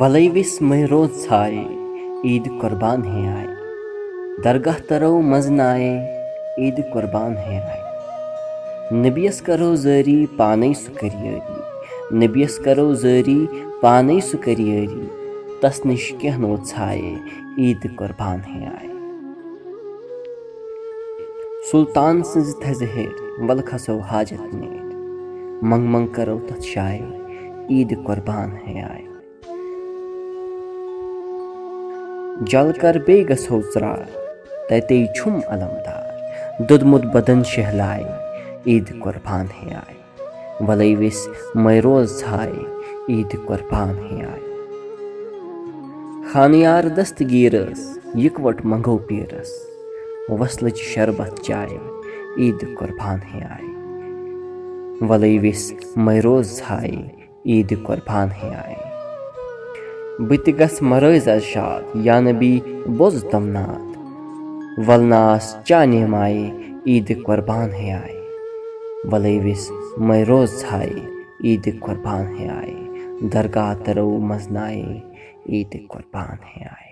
وَلٕے وِس مٔہۍ روز ژھایے عیٖدِ قۄربان ہے آیہِ درگاہ تَرَو منٛزٕ نایے عیٖدِ قۄربان ہے آے نٔبیَس کَرو ظٲری پانٕے سُہ کٔریٲری نٔبیَس کَرو ذٲری پانٕے سُہ کٔریٲری تَس نِش کیٚنٛہہ نو ژھایے عیٖدِ قۄربان ہے آے سُلطان سٕنٛزِ تھَزِ ہے وَلہٕ کھَسو حاجت نیرِ منٛگہٕ منٛگ کَرَو تَتھ شایے عیٖدِ قۄربان ہے آے جل کر بیٚیہِ گژھو ژرٛار تَتے چھُم علمدار دوٚدمُت بدن شہلایہِ عیٖدِ قۄربان ہے آیہِ وۄلٕے وِزِ میروز ژھاے عیٖدِ قۄربان ہے آیہِ خانیار دستٕگیٖرس یِکوَٹ منٛگو پیٖرَس وسلٕچ شربت چایہِ عیٖدِ قۄربان ہے آیہِ وۄلٕے وِزِ میروز ژھایہِ عیٖدِ قۄربان ہے آیہِ بہٕ تہِ گژھٕ مرٲزۍ ارشاد یانبی بوزدمناتھ ولناس چانہِ مایہِ عیٖدِ قۄربان ہے آیہِ وَلوِس ماروز ژھایہِ عیٖدِ قۄربان ہے آیہِ درگاہ دَرو منٛزنایے عیٖدِ قۄربان ہے آیہِ